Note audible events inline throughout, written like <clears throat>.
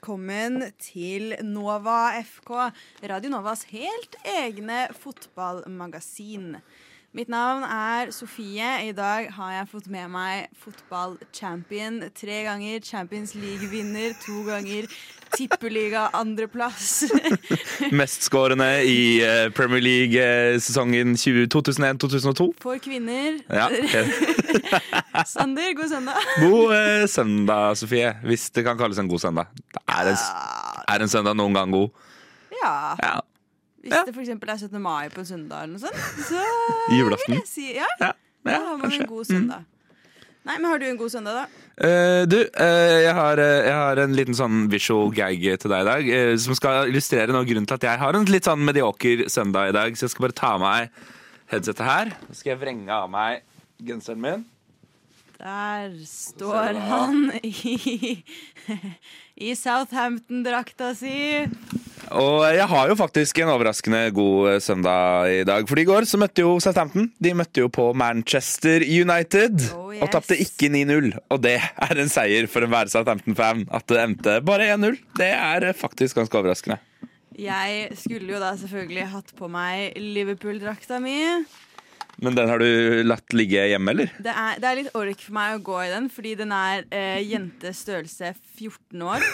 Velkommen til Nova FK, Radio Novas helt egne fotballmagasin. Mitt navn er Sofie. I dag har jeg fått med meg fotballchampion. Tre ganger Champions League-vinner, to ganger tippeliga andreplass. <laughs> Mestskårende i eh, Premier League-sesongen 2001-2002. For kvinner. Ja. <laughs> Sander, god søndag. God eh, søndag, Sofie. Hvis det kan kalles en god søndag. Er en, er en søndag noen gang god? Ja. Ja. Hvis Ja. det f.eks. er 17. mai på en søndag, eller noe sånt, <laughs> så Julaften. vil jeg si ja. Ja, Da har man kanskje. en god søndag. Nei, men Har du en god søndag, da? Uh, du, uh, jeg, har, uh, jeg har en liten sånn visual gag til deg i dag, som skal illustrere noe grunnen til at jeg har en litt sånn medioker søndag i dag. Så jeg skal bare ta av meg headsetet her. Så skal jeg vrenge av meg genseren min. Der står han i, <laughs> i Southampton-drakta si. Og jeg har jo faktisk en overraskende god eh, søndag i dag. For i går så møtte jo Southampton De møtte jo på Manchester United Oh, og yes. tapte ikke 9-0. Og det er en seier for enhver Southampton-fan. At det endte bare 1-0. Det er eh, faktisk ganske overraskende. Jeg skulle jo da selvfølgelig hatt på meg Liverpool-drakta mi. Men den har du latt ligge hjemme, eller? Det er, det er litt ork for meg å gå i den, fordi den er eh, jente størrelse 14 år.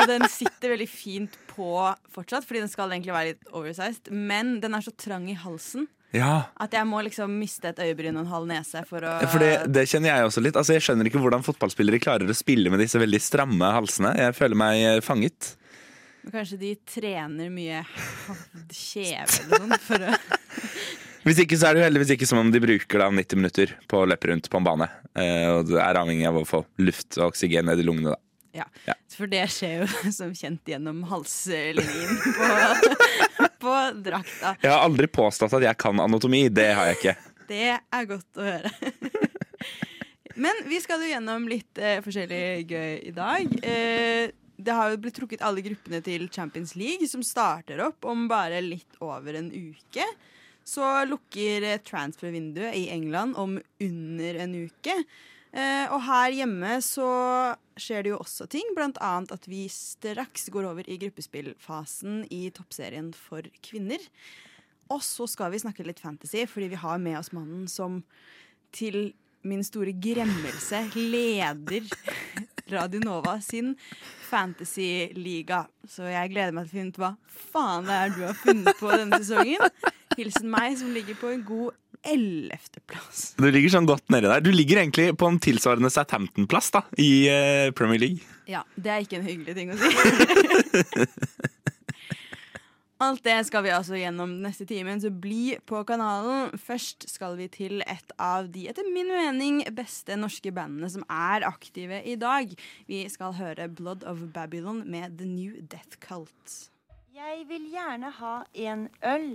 Og den sitter veldig fint på fortsatt, fordi den skal egentlig være litt oversized. Men den er så trang i halsen Ja. at jeg må liksom miste et øyebryn og en halv nese for å For det, det kjenner jeg også litt. Altså, jeg skjønner ikke hvordan fotballspillere klarer å spille med disse veldig stramme halsene. Jeg føler meg eh, fanget. Men Kanskje de trener mye <laughs> kjeve eller sånn for å Hvis ikke så er det jo heldigvis ikke som om de bruker da 90 minutter på å løpe rundt på en bane. Eh, og det er avhengig av å få luft og oksygen ned i lungene, da. Ja. Ja. For det skjer jo <laughs> som kjent gjennom halslinjen på, <laughs> på drakta. Jeg har aldri påstått at jeg kan anatomi. Det har jeg ikke. Det er godt å høre. <laughs> Men vi skal jo gjennom litt eh, forskjellig gøy i dag. Eh, det har jo blitt trukket alle gruppene til Champions League, som starter opp om bare litt over en uke. Så lukker transfervinduet i England om under en uke. Eh, og her hjemme så skjer det jo også ting, annet at vi straks går over i gruppespillfasen i toppserien for kvinner. Og så skal vi snakke litt fantasy, fordi vi har med oss mannen som til min store gremmelse leder Radio Nova sin fantasy-liga. Så jeg gleder meg til å finne ut hva faen det er du har funnet på denne sesongen. Hilsen meg, som ligger på en god ellevteplass. Du ligger sånn godt nedi der. Du ligger egentlig på en tilsvarende Southampton-plass da, i eh, Premier League. Ja, det er ikke en hyggelig ting å si. <laughs> Alt det skal vi altså gjennom den neste timen, så bli på kanalen. Først skal vi til et av de, etter min mening, beste norske bandene som er aktive i dag. Vi skal høre Blood of Babylon med The New Death Cult. Jeg vil gjerne ha en øl,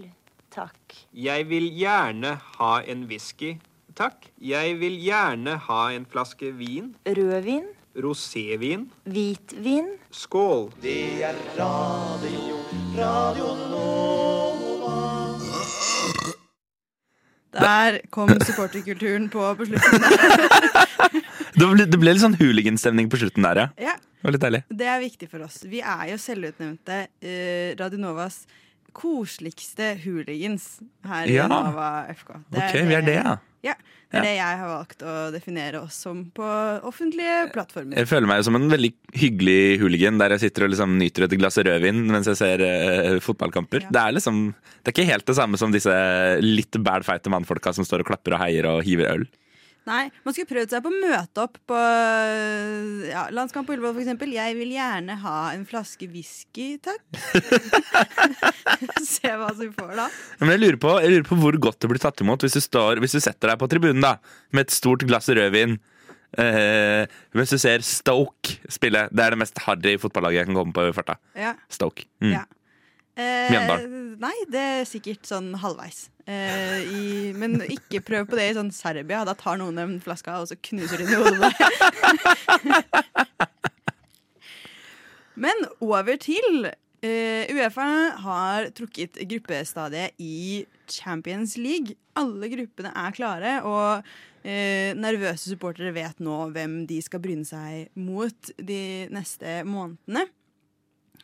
takk. Jeg vil gjerne ha en whisky, takk. Jeg vil gjerne ha en flaske vin. Rødvin, Rosévin. hvitvin, Skål. Det er radio, radio Nova. Der kom supporterkulturen på på slutten. <laughs> Det ble, det ble litt sånn hooliganstemning på slutten der, ja. Ja, Det var litt deilig. det er viktig for oss. Vi er jo selvutnevnte uh, Radionovas koseligste hooligans her Ja. i Nava FK. Det Ok, vi er det, ja. Ja, det er Ja. det jeg har valgt å definere oss som på offentlige plattformer. Jeg føler meg som en veldig hyggelig hooligan der jeg sitter og liksom nyter et glass rødvin mens jeg ser uh, fotballkamper. Ja. Det er liksom Det er ikke helt det samme som disse litt bælfeite mannfolka som står og klapper og heier og hiver øl. Nei, man skulle prøvd seg på å møte opp på ja, landskamp på Ullevål eksempel. Jeg vil gjerne ha en flaske whisky, takk. <laughs> Se hva som får da. Men jeg lurer, på, jeg lurer på hvor godt det blir tatt imot hvis du, står, hvis du setter deg på tribunen da med et stort glass rødvin. Eh, hvis du ser Stoke spille. Det er det mest harry fotballaget jeg kan komme på i farta. Ja, Stoke. Mm. ja. Eh, Mjøndalen. nei, det er sikkert sånn halvveis. Eh, i, men ikke prøv på det i sånn Serbia. Da tar noen den flaska, og så knuser de den i hodet. <laughs> Men over til Eh, Uefa har trukket gruppestadiet i Champions League. Alle gruppene er klare, og eh, nervøse supportere vet nå hvem de skal bryne seg mot de neste månedene.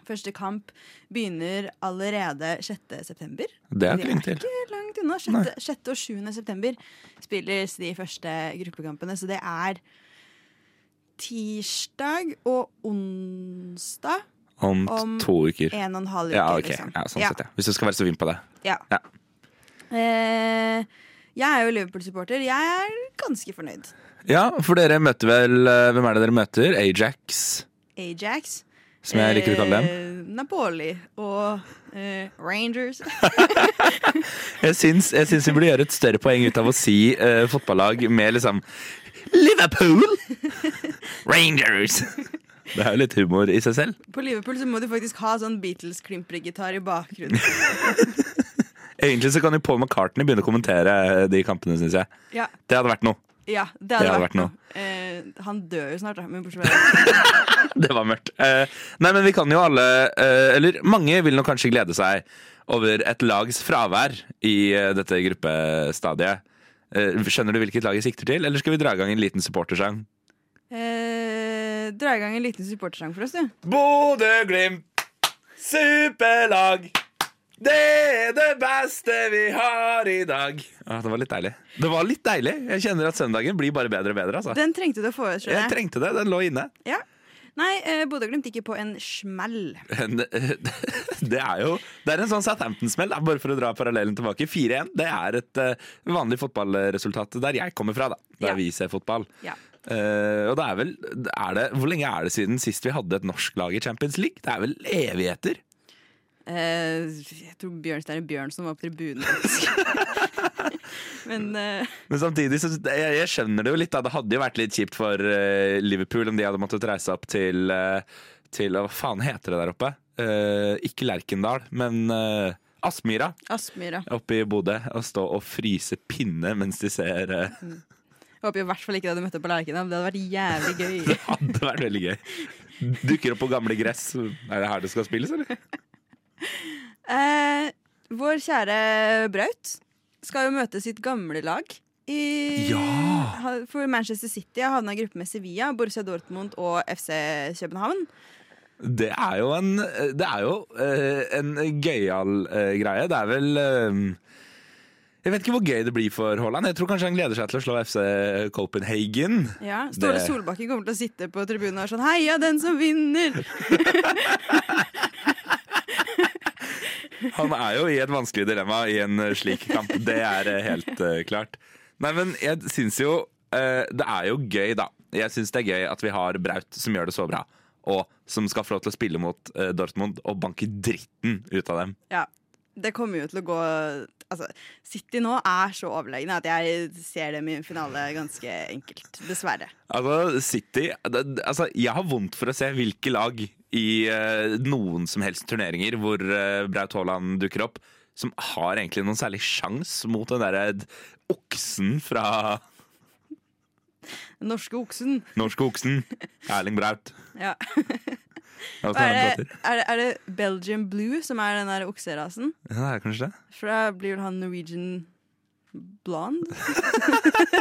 Første kamp begynner allerede 6. september. Det er ikke lenge til. ikke langt unna. 6. 6. og 7. september spilles de første gruppekampene, så det er tirsdag og onsdag. Om, Om to uker. En og en halv uke, Ja, ok. liksom. Ja, sånn sett, ja. Hvis du skal være så vinn på det. Ja. Ja. Eh, jeg er jo Liverpool-supporter. Jeg er ganske fornøyd. Ja, for dere møter vel eh, Hvem er det dere møter? Ajax, Ajax. Som jeg liker å kalle dem. Eh, Napoli og eh, Rangers. <laughs> Jeg syns, jeg syns vi burde gjøre et større poeng ut av å si eh, fotballag med liksom Liverpool! <laughs> Rangers! Det er jo litt humor i seg selv. På Liverpool så må du faktisk ha sånn Beatles-klimpregitar i bakgrunnen. <laughs> Egentlig så kan jo Paul McCartney begynne å kommentere de kampene, syns jeg. Ja, Det hadde vært noe. Ja det hadde, hadde vært vært noe. Eh, han dør jo snart, da. Men bortsett fra det. <laughs> Det var mørkt. Eh, nei, men vi kan jo alle eh, Eller mange vil nok kanskje glede seg over et lags fravær i eh, dette gruppestadiet. Eh, skjønner du hvilket lag jeg sikter til, eller skal vi dra i gang en liten supportersang? Eh, dra i gang en liten supportersang for oss, du. Bodø-Glimt, superlag. Det er det beste vi har i dag. Ah, det var litt deilig. Det var litt deilig. Jeg kjenner at søndagen blir bare bedre og bedre. Altså. Den trengte du å få ut, Jeg trengte det. Den lå inne. Ja. Nei, eh, Bodø-Glimt gikk på en smell. <laughs> Det er jo Det er en sånn Southampton-smell, bare for å dra parallellen tilbake. 4-1 det er et eh, vanlig fotballresultat der jeg kommer fra, da. Der Ja. vi ser fotball. Ja. Uh, og det er vel er det, Hvor lenge er det siden sist vi hadde et norsk lag i Champions League? Det er vel evigheter? Eh, jeg tror Bjørnstein Bjørnson var på tribunen. <laughs> Men eh, Men samtidig så jeg, jeg skjønner det jo litt. da Det hadde jo vært litt kjipt for uh, Liverpool om de hadde måttet reise opp til, uh, til Hva faen heter det der oppe? Uh, ikke Lerkendal, men Aspmyra. Aspmyra. Oppe i Bodø. Og stå og fryse pinne mens de ser eh, Jeg håper i hvert fall ikke de hadde møtt opp på Lerkendal. Det hadde vært jævlig gøy. <laughs> Det hadde vært veldig gøy. Dukker opp på gamle gress. Er det her det skal spilles, eller? Eh, vår kjære Braut skal jo møte sitt gamle lag. I, Ja! For Manchester City har havna i gruppe med Sevilla, Borussia Dortmund og FC København. Det er jo en Det er jo eh, en gøyal eh, greie. Det er vel eh, Jeg vet ikke hvor gøy det blir for Haaland. Jeg tror kanskje han gleder seg til å slå FC Copenhagen. Ja, Ståle Solbakken kommer til å sitte på tribunen og være sånn Heia den som vinner! <laughs> Han er jo i et vanskelig dilemma i en eh, slik kamp. Det er eh, helt eh, klart. Nei, men jeg syns jo Det er jo gøy, da. Jeg syns det er gøy at vi har Braut som gjør det så bra. Og som skal få lov til å spille mot Dortmund og banke dritten ut av dem. Ja, det kommer jo til å gå Altså, City nå er så overlegne at jeg ser dem i en finale ganske enkelt. Dessverre. Altså, City altså, Jeg har vondt for å se hvilke lag i eh, noen som helst turneringer hvor eh, Braut Haaland dukker opp, som har egentlig noen særlig sjans mot den derre oksen fra norske oksen. norske oksen. Erling Braut. Ja. Er det, er, det, er det Belgian Blue som er den der okserasen? Ja, det er kanskje det. For da blir vel han Norwegian blonde?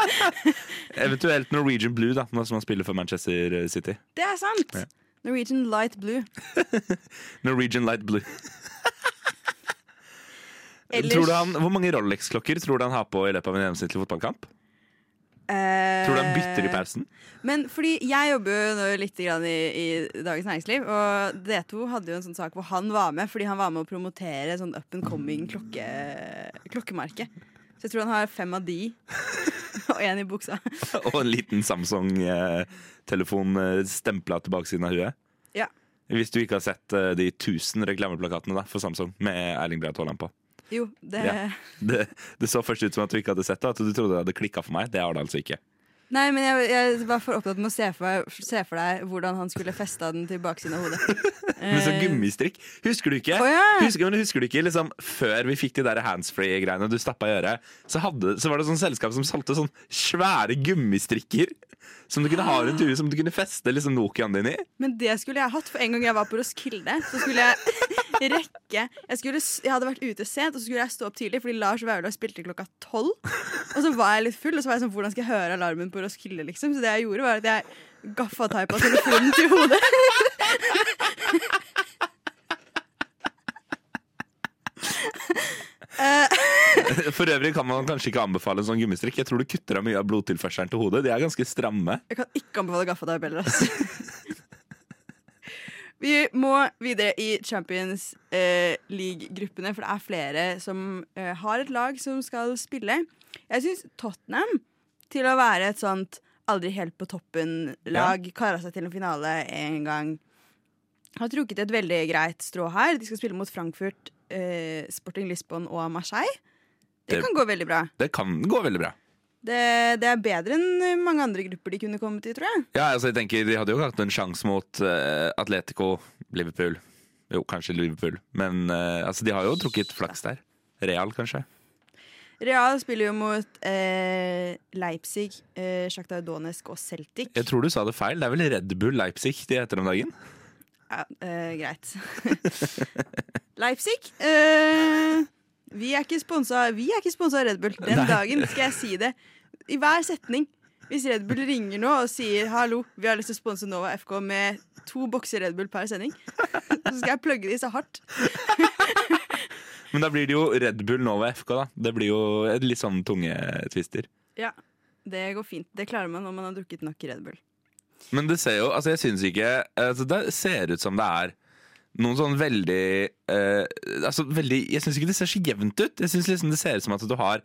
<laughs> Eventuelt Norwegian Blue, da, nå som han spiller for Manchester City. Det er sant! Ja. Norwegian Light Blue. <laughs> Norwegian Light Blue. <laughs> Ellers- Tror du han, hvor mange Rolex-klokker tror du han har på i løpet av en gjennomsnittlig fotballkamp? Eh, Tror du han bytter i pausen? Men fordi jeg jobber jo litt i, i Dagens Næringsliv, og D2 hadde jo en sånn sak hvor han var med fordi han var med å promotere sånn up and coming klokke, klokkemerke. Så jeg tror han har fem av de, <laughs> og én i buksa. <laughs> Og en liten Samsung-telefon stempla til baksiden av huet? Ja. Hvis du ikke har sett eh, de tusen reklameplakatene da, for Samsung med Erling Braut Haaland på. Jo, det Ja. Det, det så først ut som at du ikke hadde sett det, at du trodde det hadde klikka for meg. Det har det altså ikke. Nei, men jeg, jeg var for opptatt med å se for, se for deg hvordan han skulle festa den til baksiden av hodet. <laughs> Men så Eh, gummistrikk. Husker du ikke? Oh, ja. husker, men husker du ikke liksom, Før vi fikk de der handsfree-greiene du stappa i øret, så, hadde, så var det sånn selskap som solgte sånn svære gummistrikker. Som du kunne ha rundt huet, som du kunne feste liksom Nokiaen din i. Men det skulle jeg hatt, for en gang jeg var på Roskilde, så skulle jeg <laughs> rekke jeg, skulle, jeg hadde vært ute sent, og så skulle jeg stå opp tidlig fordi Lars Vaular spilte klokka tolv. Og så var jeg litt full, og så var jeg sånn Hvordan skal jeg høre alarmen på Roskilde, liksom? Så det jeg gjorde, var at jeg gaffateipa telefonen til hodet. <laughs> For øvrig kan man kanskje ikke anbefale en sånn gummistrikk. Jeg tror du kutter av mye av blodtilførselen til hodet. De er ganske stramme. Jeg kan ikke anbefale gaffateip heller, altså. <laughs> Vi må videre i Champions eh, League-gruppene, for det er flere som eh, har et lag som skal spille. Jeg syns Tottenham, til å være et sånt aldri helt på toppen-lag, kara seg til en finale en gang, har trukket et veldig greit strå her. De skal spille mot Frankfurt, eh, Sporting Lisbon og Marseille. Det Det- kan gå veldig bra. Det kan gå veldig bra. Det, det er bedre enn mange andre grupper de kunne kommet i, tror jeg. Ja, altså jeg tenker De hadde jo hatt en sjanse mot uh, Atletico, Liverpool. Jo, kanskje Liverpool. Men uh, altså, de har jo trukket flaks der. Real, kanskje. Real spiller jo mot uh, Leipzig, eh, Shakhtar Donetsk og Celtic. Jeg tror du sa det feil. Det er vel Red Bull Leipzig de heter om dagen? Ja, greit. <laughs> Leipzig. Eh, vi er ikke sponsa Vi er ikke sponsa av Red Bull. Den Nei. dagen skal jeg si det i hver setning. Hvis Red Bull ringer nå og sier 'hallo, vi har lyst til å sponse Nova FK med to bokser Red Bull per sending', <laughs> så skal jeg plugge de så hardt. <laughs> Men da blir det jo Red Bull Nova FK, da. Det blir jo et litt sånn tunge twister. Ja, det går fint. Det klarer man når man har drukket nok Red Bull. Men det ser jo Altså, jeg syns ikke altså, Det ser ut som det er noen sånn veldig eh, Altså, veldig Jeg syns ikke det ser så jevnt ut. Jeg synes liksom det ser ut som at du har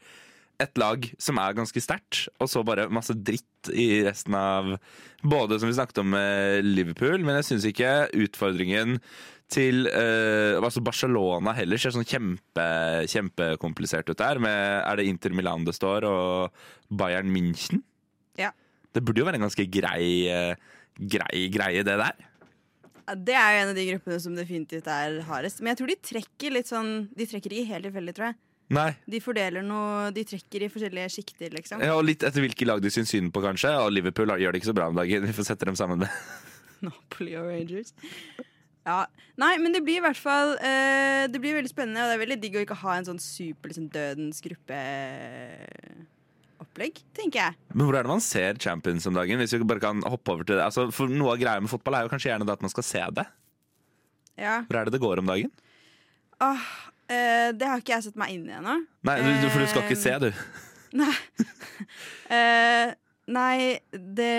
et lag som er ganske sterkt, og så bare masse dritt i resten av Både som vi snakket om med Liverpool, men jeg syns ikke utfordringen til eh, altså Barcelona heller ser sånn kjempe, kjempekomplisert ut der. Med, er det Inter Milan det står, og Bayern München? Ja. Det burde jo være en ganske grei, eh, grei greie, det der. Det er jo en av de gruppene som definitivt er hardest. Men jeg tror de trekker litt sånn De trekker ikke helt tilfeldig, tror jeg. Nei. De fordeler noe De trekker i forskjellige sjikter, liksom. Ja, og litt etter hvilke lag de syns synd på, kanskje. Og Liverpool gjør det ikke så bra om dagen. <laughs> Vi får sette dem sammen med <laughs> Napoli og Rangers. Ja. Nei, men det blir i hvert fall eh, Det blir veldig spennende, og det er veldig digg å ikke ha en sånn super liksom, dødens gruppeopplegg, tenker jeg. Men hvor er det man ser Champions om dagen? Hvis vi bare kan hoppe over til det altså, For Noe av greia med fotball er jo kanskje gjerne det at man skal se det. Ja. Hvor er det det går om dagen? Åh, eh, det har ikke jeg satt meg inn i ennå. Nei, du, du- For du skal ikke se, du. <laughs> Nei. Eh, nei, det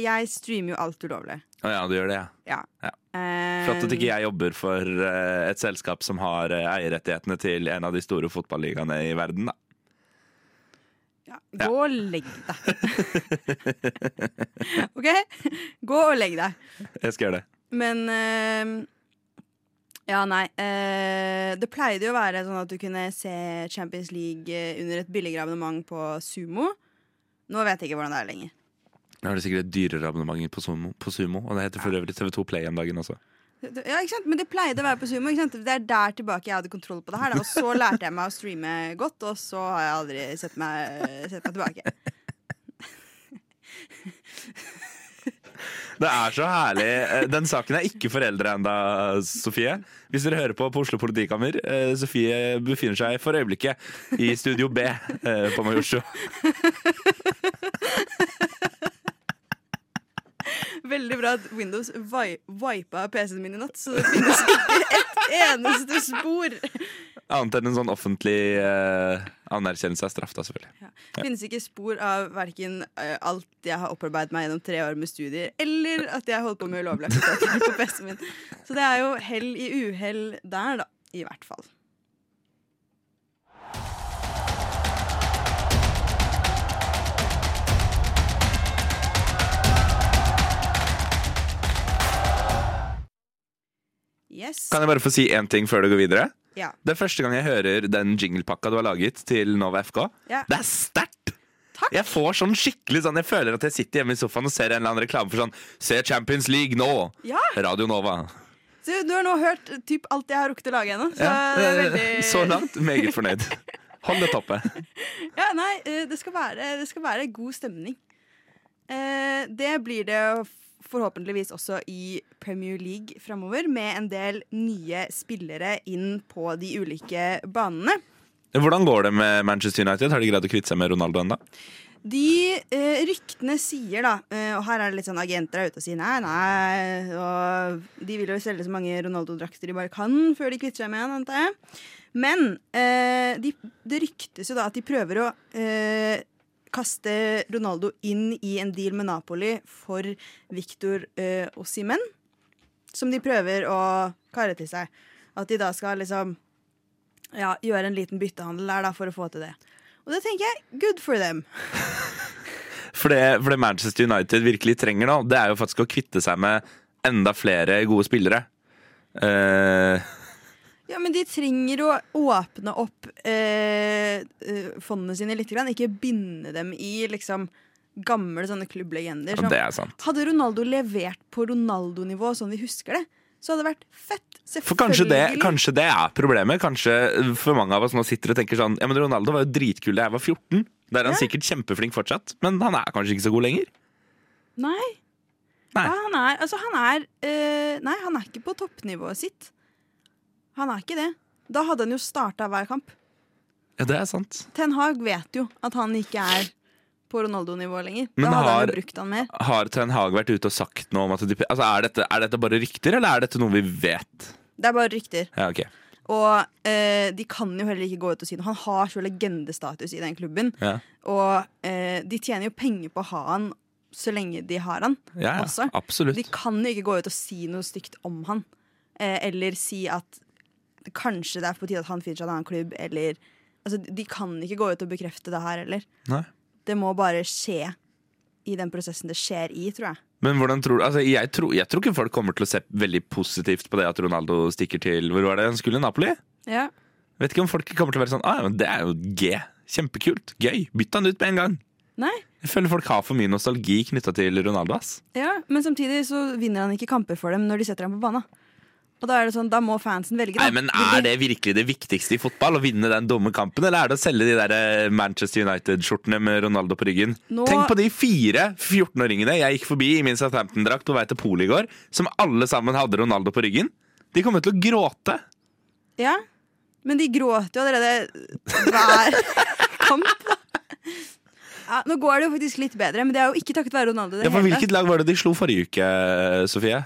Jeg streamer jo alt ulovlig. Å ja, du gjør det, ja. Ja. Ja. Eh, Flott at ikke jeg jobber for eh, et selskap som har eh, eierrettighetene til en av de store fotballigaene i verden, da. Ja, gå og legg deg. <laughs> OK? Gå og legg deg. Jeg skal gjøre det. Men uh, Ja, nei. Uh, det pleide jo å være sånn at du kunne se Champions League eh, under et billigere abonnement på Sumo. Nå vet jeg ikke hvordan det er lenger. Nå er det sikkert et dyrere abonnement på Sumo, på Sumo og det heter for øvrig TV2 Play om dagen også. Ja, ikke sant? Men det pleide å være på Sumo. Ikke sant? Det er der tilbake jeg hadde kontroll på det her. Da. Og så lærte jeg meg å streame godt, og så har jeg aldri sett meg, sett meg tilbake. Det er så herlig. Eh, Den saken er ikke foreldre enda, Sofie. Hvis dere hører på på Oslo politikammer, eh, Sofie befinner seg for øyeblikket i Studio B eh, på Majorstua. <laughs> Veldig bra at Windows vi vipa PC-en min i natt, så det finnes ikke et eneste spor. Annet enn en sånn offentlig uh, anerkjennelse av straff, da, selvfølgelig. Det finnes ikke spor av verken alt jeg har opparbeidet meg gjennom tre år med studier, eller at jeg holdt på med ulovlig aktivitet på PC-en min. Så det er jo hell i uhell der, da. I hvert fall. Yes. Kan jeg bare få si én ting før du går videre? Ja. Det er første gang jeg hører den jinglepakka du har laget til Nova FK. Ja. Det er sterkt! Takk. Jeg får sånn skikkelig sånn Jeg føler at jeg sitter hjemme i sofaen og ser en eller annen reklame for sånn Se Champions League nå! Ja. Radio Nova. Du, du har nå hørt typ alt jeg har rukket å lage ennå. Så Ja, veldig <laughs> Så langt meget fornøyd. <laughs> Hold det toppe. Ja, nei, eh, det skal være, det skal være god stemning. Eh, det blir det forhåpentligvis også i Premier League framover, med en del nye spillere inn på de ulike banene. Hvordan går det med Manchester United? Har de greid å kvitte seg med Ronaldo ennå? De eh, ryktene sier, da, eh, og her er det litt sånn agenter er ute og sier nei, nei, og de vil jo selge så mange Ronaldo-drakter de bare kan før de kvitter seg med han, antar jeg. Men eh, de, det ryktes jo da at de prøver å eh, kaste Ronaldo inn i en deal med Napoli for Victor eh, Simen som de prøver å karre til seg. At de da skal liksom ja, gjøre en liten byttehandel der da for å få til det. Og det tenker jeg, good for them. <laughs> For det, for det Manchester United virkelig trenger nå, det er jo faktisk å kvitte seg med enda flere gode spillere. Eh, Ja, men de trenger å åpne opp eh, eh, fondene sine litt. Ikke binde dem i liksom gamle sånne klubblegender. som-. Hadde Ronaldo levert på Ronaldo-nivå sånn vi husker det, så hadde det vært fett. For kanskje det, kanskje det er problemet. Kanskje for mange av oss nå sitter og tenker sånn Ja, men Ronaldo var jo dritkul da jeg var 14. Da er han Ja. sikkert kjempeflink fortsatt, men han er kanskje ikke så god lenger. Nei. Nei. Ja, han er, altså, han er øh, Nei, han er ikke på toppnivået sitt. Han er ikke det. Da hadde han jo starta hver kamp. Ja, det er sant. Ten Hag vet jo at han ikke er på Ronaldo-nivå lenger. Men da hadde han jo brukt han mer. Har Ten Hag vært ute og sagt noe om at de, altså, er, dette, er dette bare rykter, eller er dette noe vi vet? Det er bare rykter. Ja, okay. Og eh, de kan jo heller ikke gå ut og si noe. Han har så legendestatus i den klubben. Ja. Og eh, de tjener jo penger på å ha han så lenge de har han. Ja, ja, Også. absolutt. De kan jo ikke gå ut og si noe stygt om han. Eh, eller si at kanskje det er på tide at han finner seg en annen klubb, eller Altså, de kan ikke gå ut og bekrefte det her heller. Nei. Det må bare skje i den prosessen det skjer i, tror jeg. Men hvordan tror du altså, jeg, tror, jeg tror ikke folk kommer til å se veldig positivt på det at Ronaldo stikker til Hvor var det han skulle? Napoli? Ja. Vet ikke om folk kommer til å være sånn ah, ja, men Det er jo G. Kjempekult. Gøy. Bytt han ut med en gang. Nei. Jeg føler folk har for mye nostalgi knytta til Ronaldo. ass Ja, men samtidig så vinner han ikke kamper for dem når de setter ham på banen. Og da er det sånn, da må fansen velge. Da. Nei, men Er det virkelig det viktigste i fotball? Å vinne den dumme kampen? Eller er det å selge de der eh, Manchester United-skjortene med Ronaldo på ryggen? Nå- Tenk på de fire 14-åringene jeg gikk forbi i min Southampton-drakt på vei til polet i går, som alle sammen hadde Ronaldo på ryggen. De kommer til å gråte. Ja, men de gråter jo allerede hver <laughs> kamp, da. Ja, nå går det jo faktisk litt bedre, men det er jo ikke takket være Ronaldo. Det Ja, for Hvilket lag var det de slo forrige uke, Sofie?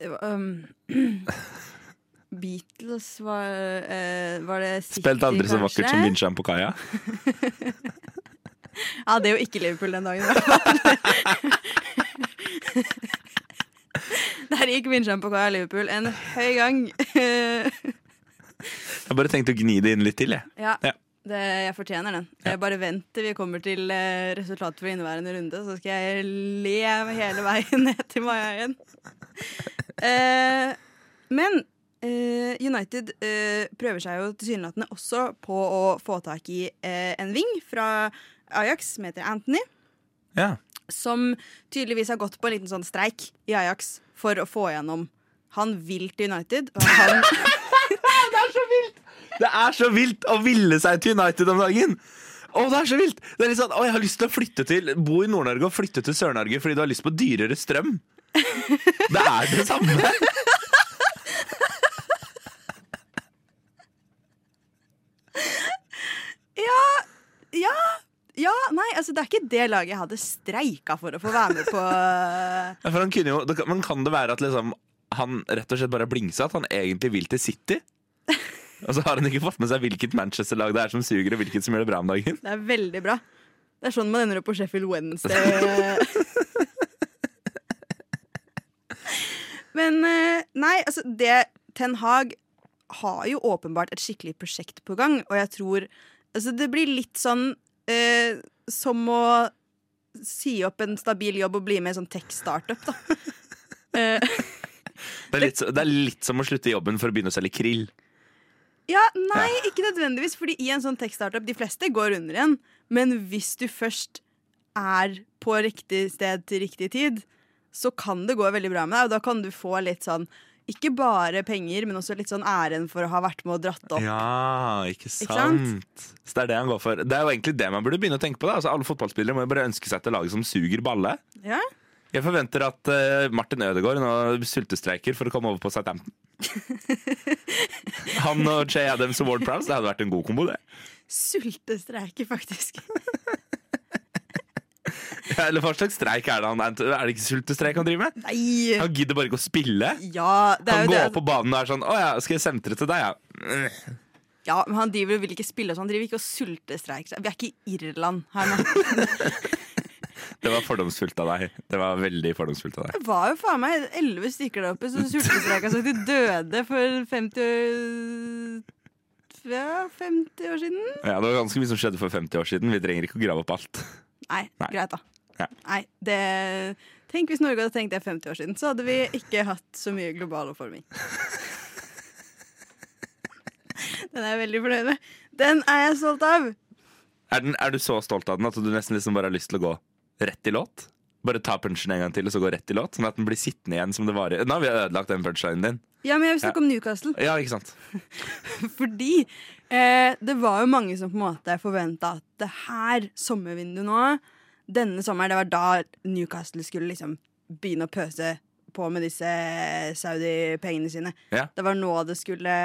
Det var, um, <clears throat> Beatles var, eh, var det City, Spilt aldri så vakkert som Vincent på kaia. Ja, det er jo ikke Liverpool den dagen. i hvert fall. <laughs> Der gikk Vincent på kaia Liverpool en høy gang. <laughs> Jeg bare tenkte å gni det inn litt til, jeg. ja, Ja. Det, jeg fortjener den. Jeg bare vent til vi kommer til eh, resultatet for inneværende runde, så skal jeg le hele veien <laughs> ned til Maja igjen. Eh, men eh, United eh, prøver seg jo tilsynelatende også på å få tak i eh, en ving fra Ajax som heter Anthony. Ja. Som tydeligvis har gått på en liten sånn streik i Ajax for å få igjennom Han vil til United. Og han, <laughs> Det er så vilt å ville seg til United om dagen! Å, det er så vilt! Det er litt sånn, å, Jeg har lyst til å flytte til, bo i Nord-Norge og flytte til Sør-Norge fordi du har lyst på dyrere strøm. Det er det samme. ja, ja, nei, altså det er ikke det laget jeg hadde streika for å få være med på. Ja, for han kunne jo, Men kan det være at liksom, han rett og slett bare blingsa? At han egentlig vil til City? Og så har han ikke fått med seg hvilket Manchester-lag det er som suger, og hvilket som gjør det bra om dagen. Det er veldig bra. Det er sånn man ender opp på Sheffield Wednesday. <laughs> Men eh, nei, altså det Ten Hag har jo åpenbart et skikkelig prosjekt på gang, og jeg tror Altså det blir litt sånn eh, som å si opp en stabil jobb og bli med i sånn tech-startup, da. <laughs> Eh, Det er, litt, det er litt som å slutte jobben for å begynne å selge krill. Ja, nei, ikke nødvendigvis, fordi i en sånn tech-startup, de fleste går under igjen, men hvis du først er på riktig sted til riktig tid, så kan det gå veldig bra med deg, og da kan du få litt sånn ikke bare penger, men også litt sånn æren for å ha vært med og dratt opp. Ja, ikke sant? sant? Så det er det han går for. Det er jo egentlig det man burde begynne å tenke på. da altså, Alle fotballspillere må jo bare ønske seg til laget som suger balle. Ja. Jeg forventer at uh, Martin Ødegaard nå sultestreiker for å komme over på Southampton. <laughs> Han og Jay Adams og Ward Prowse, det hadde vært en god kombo, det. Sultestreike, faktisk. Ja, eller hva slags streik er det han er? Det ikke sultestreik han driver med? Nei! Han gidder bare ikke å spille. Ja, det er Han jo går opp på banen og er sånn Å ja, skal jeg sentre til deg, ja? Ja, men Han driver vil ikke spille, så han driver ikke og sultestreiker. Vi er ikke i Irland her nå. <laughs> Det var fordomsfullt av deg. Det var veldig fordomsfullt av deg. Det var jo faen meg elleve stykker der oppe som sultestreika så de døde for 50 år ja, 50 år siden? Ja, Det var ganske mye som skjedde for 50 år siden. Vi trenger ikke å grave opp alt. Nei, Nei. greit, da. Ja. Nei, det Tenk hvis Norge hadde tenkt det 50 år siden, så hadde vi ikke hatt så mye global oppvarming. Den er jeg veldig fornøyd med. Den er jeg stolt av. Er, den, er du så stolt av den at du nesten liksom bare har lyst til å gå rett i låt? Bare ta punchen en gang til og så gå rett i låt? Sånn at den blir sittende igjen som det var i Nå har vi ødelagt den punchlinen din. Ja, men jeg vil snakke om Newcastle. Ja, ikke sant? <laughs> Fordi eh, det var jo mange som på en måte forventa at det her sommervinduet nå, denne sommeren, det var da Newcastle skulle liksom begynne å pøse på med disse Saudi-pengene sine. Ja. Det var nå det skulle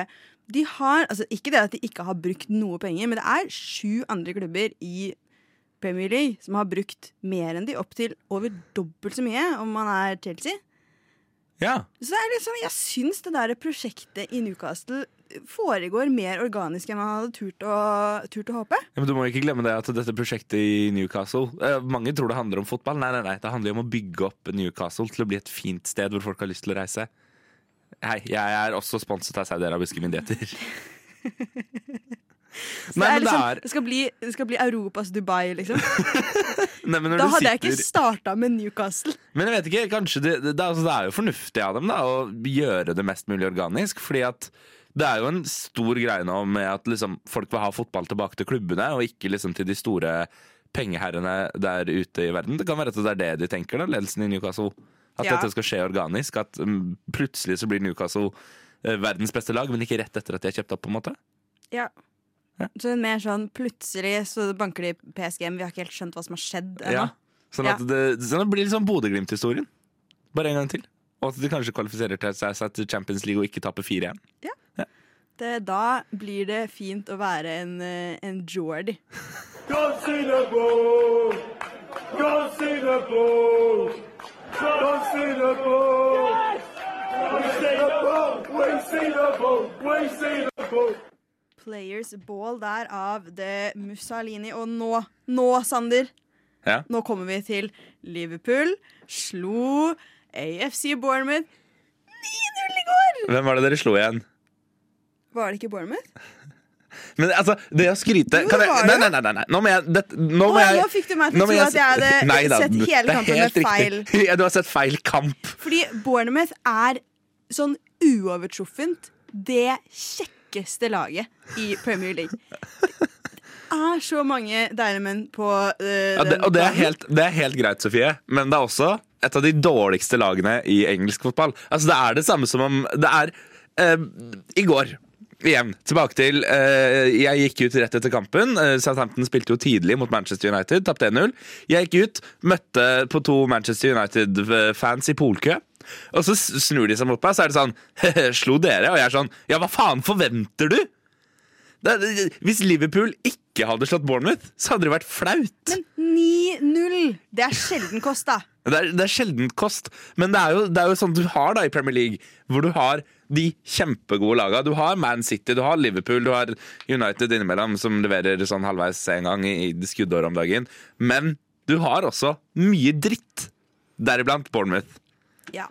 De har, altså Ikke det at de ikke har brukt noe penger, men det er sju andre klubber i Premier League som har brukt mer enn de, opptil over dobbelt så mye, om man er Chelsea. Ja. Så det er liksom, jeg syns det der prosjektet i Newcastle foregår mer organisk enn man hadde turt å, turt å håpe. Ja, men Du må ikke glemme det at dette prosjektet i Newcastle eh, Mange tror det handler om fotball. Nei, nei, nei, Det handler om å bygge opp Newcastle til å bli et fint sted hvor folk har lyst til å reise. Hei, jeg er også sponset av saudiarabiske myndigheter. <laughs> Nei, det, det liksom, er det, skal bli, det skal bli Europas Dubai, liksom. <laughs> Nei, Da hadde jeg ikke sitter- starta med Newcastle. Men jeg vet ikke, kanskje det, altså, er jo fornuftig av dem da å gjøre det mest mulig organisk. Fordi at det er jo en stor greie nå med at liksom, folk vil ha fotball tilbake til klubbene, og ikke liksom til de store pengeherrene der ute i verden. Det kan være at det er det de tenker, da, ledelsen i Newcastle. At Ja. dette skal skje organisk. At um, plutselig så blir Newcastle uh, verdens beste lag, men ikke rett etter at de er kjøpt opp. på en måte Ja. Ja. Så mer sånn plutselig så banker de PSG, men vi har ikke helt skjønt hva som har skjedd ennå. Ja. Sånn Ja. at det, sånn at det blir litt sånn Bodø-Glimt-historien. Bare en gang til. Og at de kanskje kvalifiserer til seg til Champions League og ikke taper 4-1. Det, da blir det fint å være en, eh, en Jordi. Players Ball der av The Mussolini. Og nå, nå, Sander, Ja. nå kommer vi til Liverpool. Slo AFC Bournemouth 9-0 i går! Hvem var det dere slo igjen? Var det ikke Bournemouth? <laughs> Men altså, det å skryte Jo, kan det jeg, nei, nei, nei, nei. Nå må jeg, det, nå må Åh, jeg nå fikk du meg til å tro at jeg hadde Nei da, sett hele kampen med feil. <laughs> Ja, du har sett feil kamp. Fordi Bournemouth er sånn uovertruffent det kjekkeste laget i Premier League. Det er så mange deilige menn på uh, Ja, det, og det er, helt, det er helt greit, Sofie, men det er også et av de dårligste lagene i engelsk fotball. Altså, det er det samme som om Det er uh, I går Igjen, tilbake til uh, Jeg gikk ut rett etter kampen. Uh, Southampton spilte jo tidlig mot Manchester United, tapte 1-0. Jeg gikk ut, møtte på to Manchester United-fans i polkø. Og så snur de seg mot meg, så er det sånn <laughs> Slo dere? Og jeg er sånn Ja, hva faen forventer du? Det, det, hvis Liverpool ikke hadde slått Bournemouth, så hadde det vært flaut. Men 9-0! Det er sjelden kost, da. <laughs> Det er, det er sjelden kost, men det er, jo, det er jo sånn du har da i Premier League, hvor du har de kjempegode lagene. Du har Man City, du har Liverpool, du har United innimellom, som leverer sånn halvveis en gang i, i skuddår om dagen. Men du har også mye dritt, deriblant Bournemouth. Ja.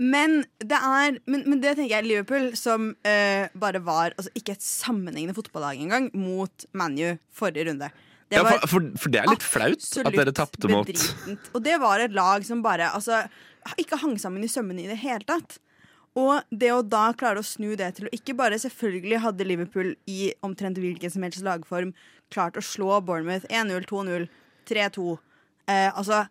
Men det er Men, men det tenker jeg Liverpool, som uh, bare var altså, ikke et sammenhengende fotballag engang, mot ManU forrige runde. Det Ja, for, for, for det er litt flaut at dere tapte mot bedritent. Og det var et lag som bare altså, ikke hang sammen i sømmene i det hele tatt. Og det å da klare å snu det til å ikke bare Selvfølgelig hadde Liverpool i omtrent hvilken som helst lagform klart å slå Bournemouth 1-0, 2-0, 3-2. Eh, altså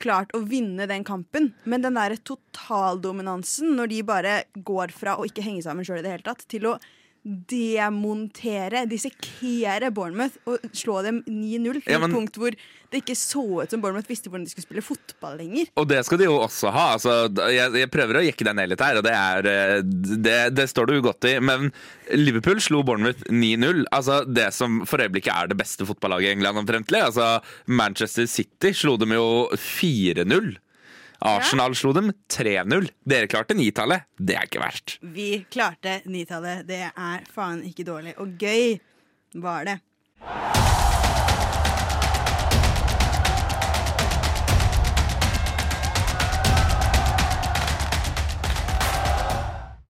klart å vinne den kampen, men den derre totaldominansen, når de bare går fra å ikke henge sammen sjøl i det hele tatt, til å demontere, dissekere Bournemouth og slå dem 9-0 til Ja, men- et punkt hvor det ikke så ut som Bournemouth visste hvordan de skulle spille fotball lenger. Og det skal de jo også ha. Altså, jeg, jeg prøver å jekke deg ned litt her, og det, er, eh, det, det står du godt i. Men Liverpool slo Bournemouth 9-0. Altså, det som for øyeblikket er det beste fotballaget i England omtrentlig. Altså, Manchester City slo dem jo 4-0. Arsenal slo dem 3-0. Dere klarte nitallet. Det er ikke verst. Vi klarte nitallet. Det er faen ikke dårlig. Og gøy var det.